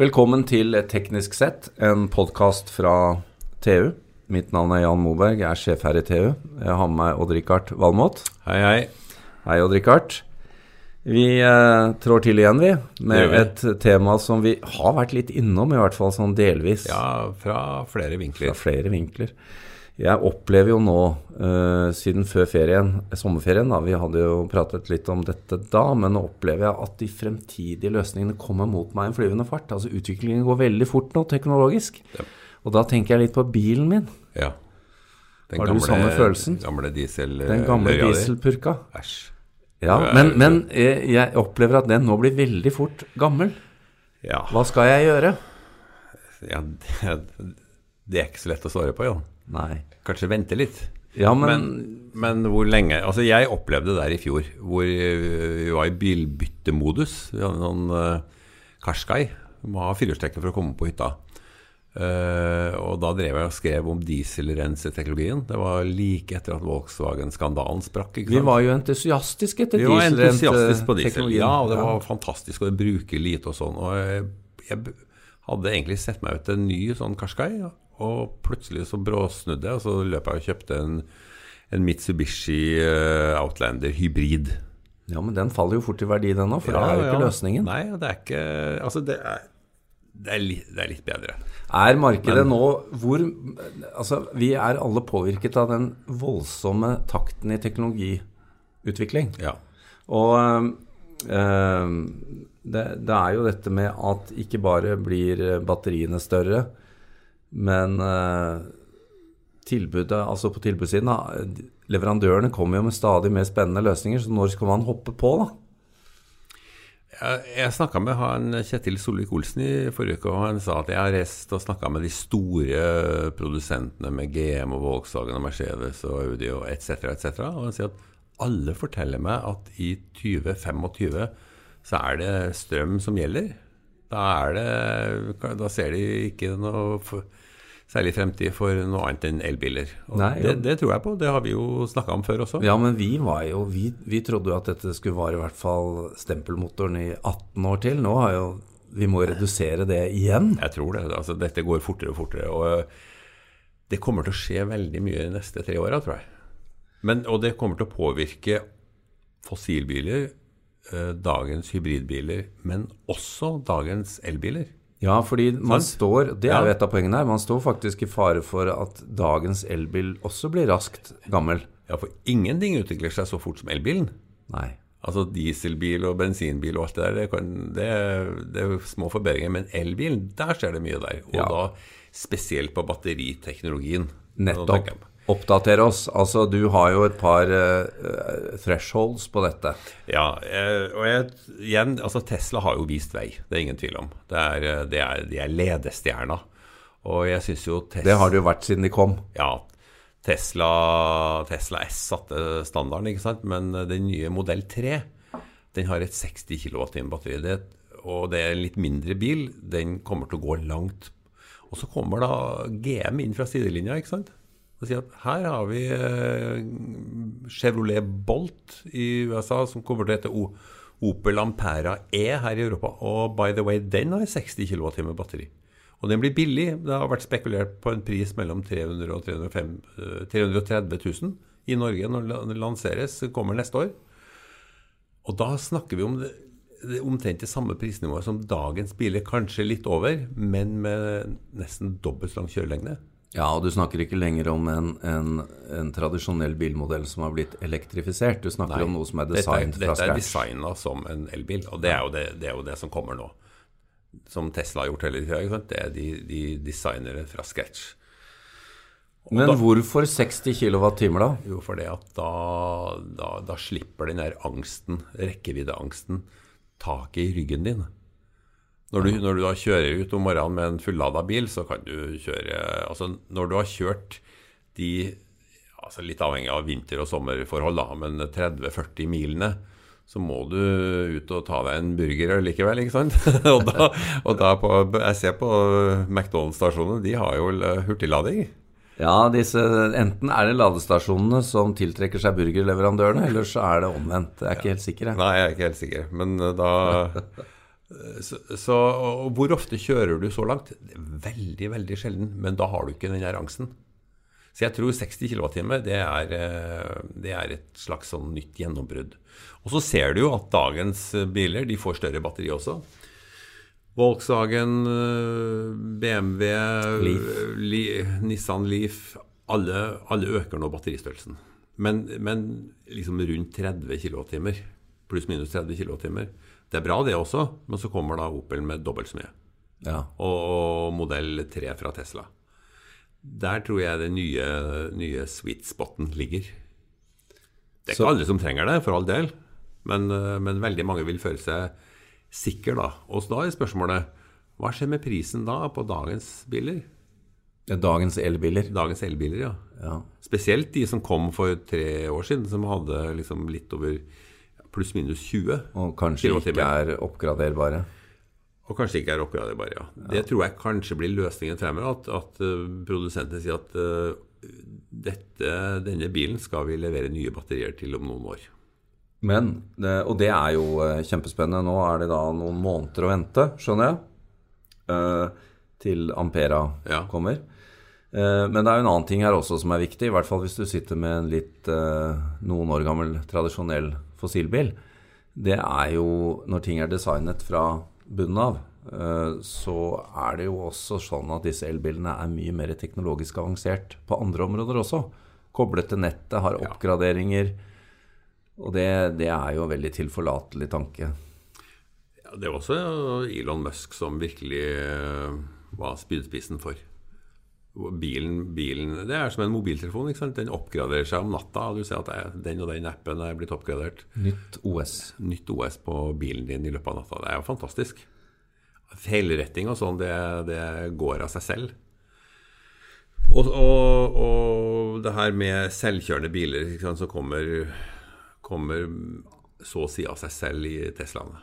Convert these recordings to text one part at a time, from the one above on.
Velkommen til Teknisk sett, en podkast fra TU. Mitt navn er Jan Moberg, jeg er sjef her i TU. Jeg har med meg Odd-Rikard Valmot. Hei, hei. Hei, Odd-Rikard. Vi eh, trår til igjen, vi, med et tema som vi har vært litt innom, i hvert fall sånn delvis. Ja, fra flere vinkler. Fra flere vinkler. Jeg opplever jo nå, uh, siden før ferien, sommerferien, da, vi hadde jo pratet litt om dette da, men nå opplever jeg at de fremtidige løsningene kommer mot meg i en flyvende fart. Altså Utviklingen går veldig fort nå, teknologisk. Ja. Og da tenker jeg litt på bilen min. Ja. Den Har gamle, du samme følelsen? Gamle diesel, den gamle dieselpurka. Æsj. Ja, men, men jeg, jeg opplever at den nå blir veldig fort gammel. Ja. Hva skal jeg gjøre? Ja, det, det er ikke så lett å svare på, Jan. Nei. Kanskje vente litt. Ja, men, men, men, hvor lenge Altså, jeg opplevde det der i fjor, hvor vi var i bilbyttemodus. Vi hadde noen uh, Karskai. Du må ha firehjulstrekker for å komme på hytta. Uh, og da drev jeg og skrev om dieselrenseteknologien. Det var like etter at Volkswagen-skandalen sprakk. Vi var jo entusiastiske etter dieselrenseteknologien. Vi ja, og det var fantastisk, og det bruker lite og sånn. Og jeg, jeg, hadde egentlig sett meg ut en ny sånn Karskai. Ja. Og plutselig så bråsnudde jeg, og så løp jeg og kjøpte en, en Mitsubishi uh, Outlander hybrid. Ja, men den faller jo fort i verdi, den òg, for ja, det er jo ikke ja. løsningen. Nei, det er ikke Altså, det er, det er, litt, det er litt bedre. Er markedet men, nå hvor Altså, vi er alle påvirket av den voldsomme takten i teknologiutvikling. Ja. Og øh, det, det, er jo dette med at ikke bare blir batteriene større, men uh, tilbudet, altså på tilbudssiden, da, leverandørene kommer jo med stadig mer spennende løsninger, så når skal man hoppe på, da? Jeg snakka med han Kjetil Solvik-Olsen i forrige uke, og han sa at jeg har reist og snakka med de store produsentene med GM og Volkswagen og Mercedes og Audi og etc., etc. Og han sier at alle forteller meg at i 2025 så er det strøm som gjelder. Da, er det, da ser de ikke noe for, særlig fremtid for noe annet enn elbiler. Nei, det, det, tror jeg på. Det har vi jo snakka om før også. Ja, men vi var jo Vi, vi trodde jo at dette skulle vare i hvert fall stempelmotoren i 18 år til. Nå har jo Vi må redusere det igjen. Jeg tror det. Altså, dette går fortere og fortere. Og det kommer til å skje veldig mye de neste tre åra, tror jeg. Men, og det kommer til å påvirke fossilbiler, dagens hybridbiler, men også dagens elbiler. Ja, fordi man står Det er jo et av poengene her. Man står faktisk i fare for at dagens elbil også blir raskt gammel. Ja, for ingenting utvikler seg så fort som elbilen. Nei. Altså dieselbil og bensinbil og alt det der, det, kan, det, det er små forbedringer. Men elbilen, der skjer det mye der. Og ja. da spesielt på batteriteknologien. Nettopp. Oppdatere oss. Altså, du har jo et par uh, thresholds på dette. Ja, uh, og jeg, igjen, altså Tesla har jo vist vei. Det er ingen tvil om. Det er, eh, det er, de er ledestjerna. Og jeg syns jo Tesla Det har det jo vært siden de kom. Ja. Tesla, Tesla S satte standarden, ikke sant. Men den nye modell 3 den har et 60 kWt batteri. Det, og det er en litt mindre bil. Den kommer til å gå langt. Og så kommer da GM inn fra sidelinja, ikke sant og si at her har vi eh, Chevrolet Bolt i USA, som kommer til å hete Opel Ampera E her i Europa. Og by the way, den har 60 kWt batteri. Og den blir billig. Det har vært spekulert på en pris mellom 300 og 305, 330 000 i Norge når den lanseres. Kommer neste år. Og da snakker vi om det, det omtrent det samme prisnivået som dagens biler, kanskje litt over, men med nesten dobbelt lang kjørelengde. Ja, og du snakker ikke lenger om en, en, en tradisjonell bilmodell som har blitt elektrifisert. Du snakker Nei, om noe som er designet fra scratch. Dette er designa som en elbil, og det er, det, det er, jo det, som kommer nå. Som Tesla har gjort hele tida. Det er de, de designere fra scratch. Og Men da, hvorfor 60 kWt, da? Jo, fordi at da, da, da slipper den der angsten, rekkeviddeangsten, taket i ryggen din. Når du, når du, da kjører ut om morgenen med en fullada bil, så kan du kjøre Altså, når du har kjørt de altså Litt avhengig av vinter- og sommerforhold, da, men 30-40 milene, så må du ut og ta deg en burger likevel, ikke sant? og da, og da på, Jeg ser på McDonald's-stasjonene, de har jo hurtiglading. Ja, disse, enten er det ladestasjonene som tiltrekker seg burgerleverandørene, eller så er det omvendt. Jeg er ikke helt sikker. Jeg. Nei, jeg er ikke helt sikker. Men da Eh, Så, så og hvor ofte kjører du så langt? Veldig, veldig sjelden. Men da har du ikke den der angsten. Så jeg tror 60 kWt det, er, eh, det er et slags sånn nytt gjennombrudd. Og så ser du jo at dagens biler de får større batteri også. Volkswagen, eh, BMW, Leaf. Li, Nissan Leaf alle, alle øker nå batteristørrelsen. Men, men liksom rundt 30 kWt. Pluss-minus 30 kWt. Det er bra, det også, men så kommer da Opel med dobbelt så mye. Ja. Og, modell 3 fra Tesla. Der tror jeg den nye, nye sweet spoten ligger. Det er Så- ikke alle som trenger det, for all del, men, men veldig mange vil føle seg sikre da. Og så da er spørsmålet hva skjer med prisen da på dagens biler? Er Dagens elbiler. Dagens elbiler, ja. Ja. Spesielt de som kom for tre år siden, som hadde liksom litt over pluss-minus 20. Og kanskje ikke er oppgraderbare. Og kanskje ikke er oppgraderbare, ja. Det tror jeg kanskje blir løsningen fremover. At, at uh, produsentene sier at uh, dette, denne bilen skal vi levere nye batterier til om noen år. Men, det, og det er jo eh, kjempespennende. Nå er det da noen måneder å vente, skjønner jeg, eh, til Ampera Ja. kommer. Eh, Men det er jo en annen ting her også som er viktig, i hvert fall hvis du sitter med en litt eh, noen år gammel tradisjonell fossilbil. Det er jo når ting er designet fra bunnen av, eh, så er det jo også sånn at disse elbilene er mye mer teknologisk avansert på andre områder også. Koblet til nettet, har oppgraderinger. Og det, det er jo en veldig tilforlatelig tanke. Ja, det var også Elon Musk som virkelig uh, var spydspissen for. Bilen, bilen Det er som en mobiltelefon. ikke sant? Den oppgraderer seg om natta. Du ser at den og den appen er blitt oppgradert. Nytt OS. Nytt OS på bilen din i løpet av natta. Det er jo fantastisk. Feilretting og sånn, det, det går av seg selv. Og, og, og det her med selvkjørende biler sant, som kommer, kommer så å si av seg selv i Teslaene.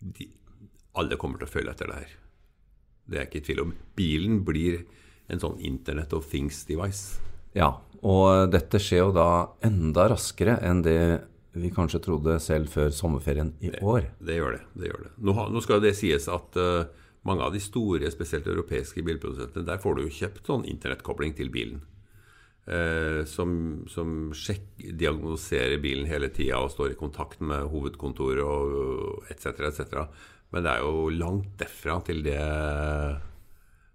De, alle kommer til å følge etter det her. Det er jeg ikke i tvil om. Bilen blir en sånn Internet of Things-device. Ja, og dette skjer jo da enda raskere enn det vi kanskje trodde selv før sommerferien i år. Det gjør det. det, gjør det. Nå, nå skal det sies at uh, mange av de store, spesielt europeiske bilprodusentene, der får du jo kjøpt sånn internettkobling til bilen. Uh, som som sjekk, diagnoserer bilen hele tida og står i kontakt med hovedkontoret og etc., etc. Men det er jo langt derfra til det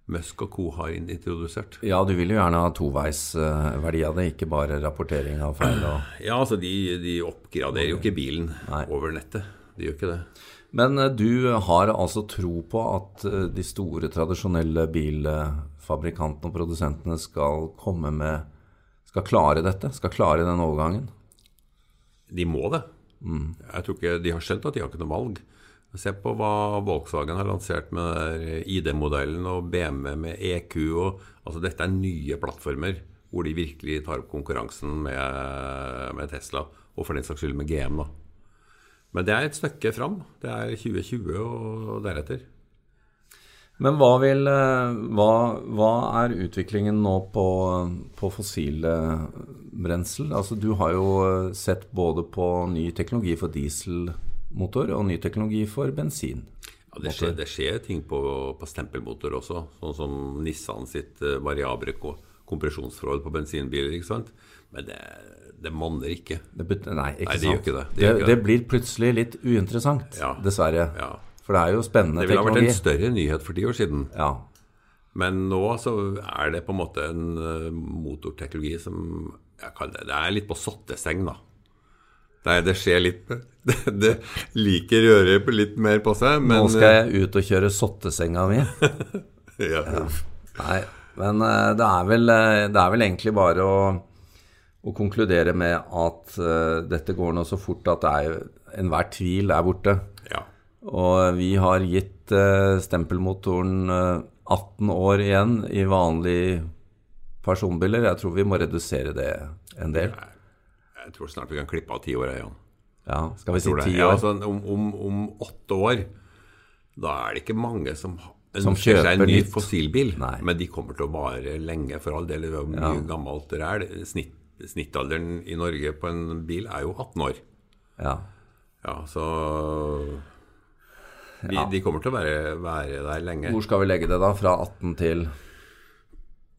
Musk og co. har introdusert. Ja, du vil jo gjerne ha toveisverdi av det, ikke bare rapportering av feil. Og... Ja, altså de, de oppgraderer jo ikke bilen Nei. over nettet. De gjør ikke det. Men eh, du har altså tro på at eh, de store, tradisjonelle bilfabrikantene og produsentene skal komme med Skal klare dette? Skal klare den overgangen? De må det. Jeg tror ikke De har skjønt at de har ikke noe valg. Se på hva Volkswagen har lansert med ID-modellen og BMW med EQ. Og, altså Dette er nye plattformer hvor de virkelig tar opp konkurransen med, med Tesla, og for den saks skyld med GM. da. Men det er et stykke fram. Det er 2020 og deretter. Men hva, vil, hva, hva er utviklingen nå på, på fossile brensel? Altså, du har jo sett både på ny teknologi for dieselmotor og ny teknologi for bensin. Ja, det, skjer, det skjer ting på, på stempelmotor også, sånn som Nissan sitt variabre variable kompresjonsforhold på bensinbiler. ikke sant? Men det, det monner ikke. Det bet nei, ikke Nei, det sant? ikke det. Det ikke det blir plutselig litt uinteressant, Ja. dessverre. Ja. For det er jo spennende teknologi. Det ville vært en større nyhet for ti år siden. Ja. Men nå så er det på en måte en eh, motorteknologi som jeg kaller det, det er litt på sotteseng, da. Er- det skjer litt Det, det liker gjøre litt mer på seg, men Nå skal jeg ut og kjøre sottesenga mi. eh, ja, Nei, men eh, det er vel, eh, det er vel egentlig bare å, å konkludere med at uh, dette går nå så fort at det er, enhver tvil er borte. ja. Og vi har gitt uh, stempelmotoren uh, 18 år igjen i vanlige personbiler. Jeg tror vi må redusere det en del. Jeg tror snart vi kan klippe av ti år, Jan. Ja, skal vi si ti år? Ja, altså, om, om, om åtte år, da er det ikke mange som Som ønsker seg en ny fossilbil. Nei. Men de kommer til å vare lenge, for all del. Det er mye Ja. gammelt ræl. Snitt, snittalderen i Norge på en bil er jo 18 år. Ja. Ja, så De, de kommer til å være, være der lenge. Hvor skal vi legge det, da? Fra 18 til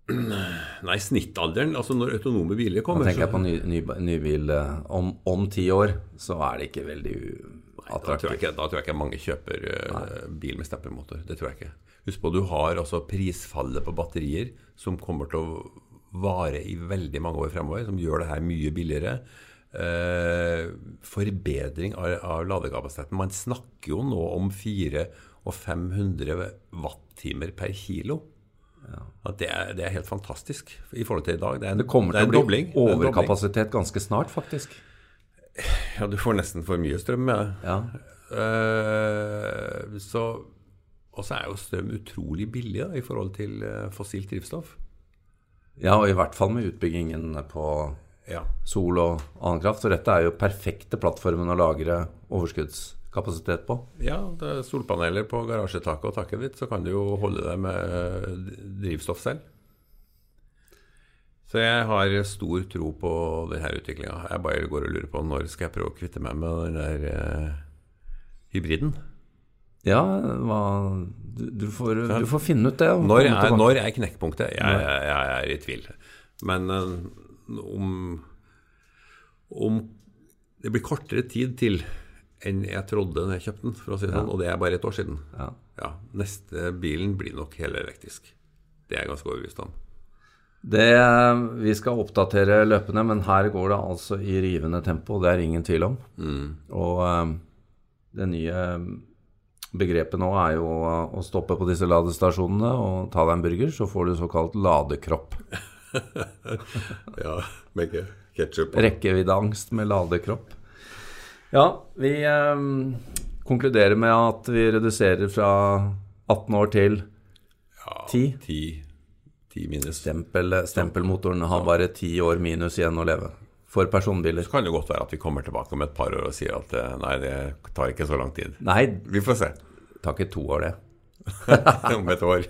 Nei, snittalderen, altså når autonome biler Da kommer tenker jeg på ny, ny, nybil eh, om, om ti år, så er det ikke veldig da attraktivt. Da, da tror jeg ikke mange kjøper eh, bil med steppemotor. Det tror jeg ikke. Husk på, du har altså prisfallet på batterier som kommer til å vare i veldig mange år fremover, som gjør det her mye billigere. Eh, forbedring av, av ladekapasiteten. Man snakker jo nå om 400 og 500 wattimer per kilo. At det, er, det er helt fantastisk i forhold til i dag. Det, er en, Det kommer er til å bli dobling. Er overkapasitet ganske snart, faktisk. Ja, du får nesten for mye strøm med det. Ja. Uh, så Og så er jo strøm utrolig billig da, i forhold til eh, fossilt drivstoff. ja, og i hvert fall med utbyggingen på Ja. sol og annen kraft. Og dette er jo perfekte plattformen å lagre overskuddskapasitet på. ja, det er solpaneler på garasjetaket og taket ditt, så kan du jo holde deg med eh, drivstoff selv. Så jeg har stor tro på denne utviklinga. Jeg bare går og lurer på når skal jeg prøve å kvitte meg med den der eh, hybriden. Ja, hva, du, du, får, du får finne ut det. Når er, når er knekkpunktet? Jeg, jeg, jeg er i tvil. Men eh, om, om Det blir kortere tid til enn jeg trodde da jeg kjøpte den, for å si det sånn, og det er bare et år siden. Ja. Ja, Neste bilen blir nok helelektrisk. Det er jeg ganske overbevist om. Det, vi skal oppdatere løpende, men her går det altså i rivende tempo. Det er ingen tvil om. Og eh, det nye begrepet nå er jo å stoppe på disse ladestasjonene og ta deg en burger, så får du såkalt ladekropp. Ja, med ketsjup. Rekkeviddeangst med ladekropp. Ja, vi eh, konkluderer med at vi reduserer fra 18 år til 10. Ja, 10. Ti, ti minus. Stempel, stempelmotoren har bare 10 år minus igjen å leve. For personbiler. Så kan det godt være at vi kommer tilbake om et par år og sier at eh, nei, det tar ikke så lang tid. Nei, Vi får se det tar ikke to år, det. om et år.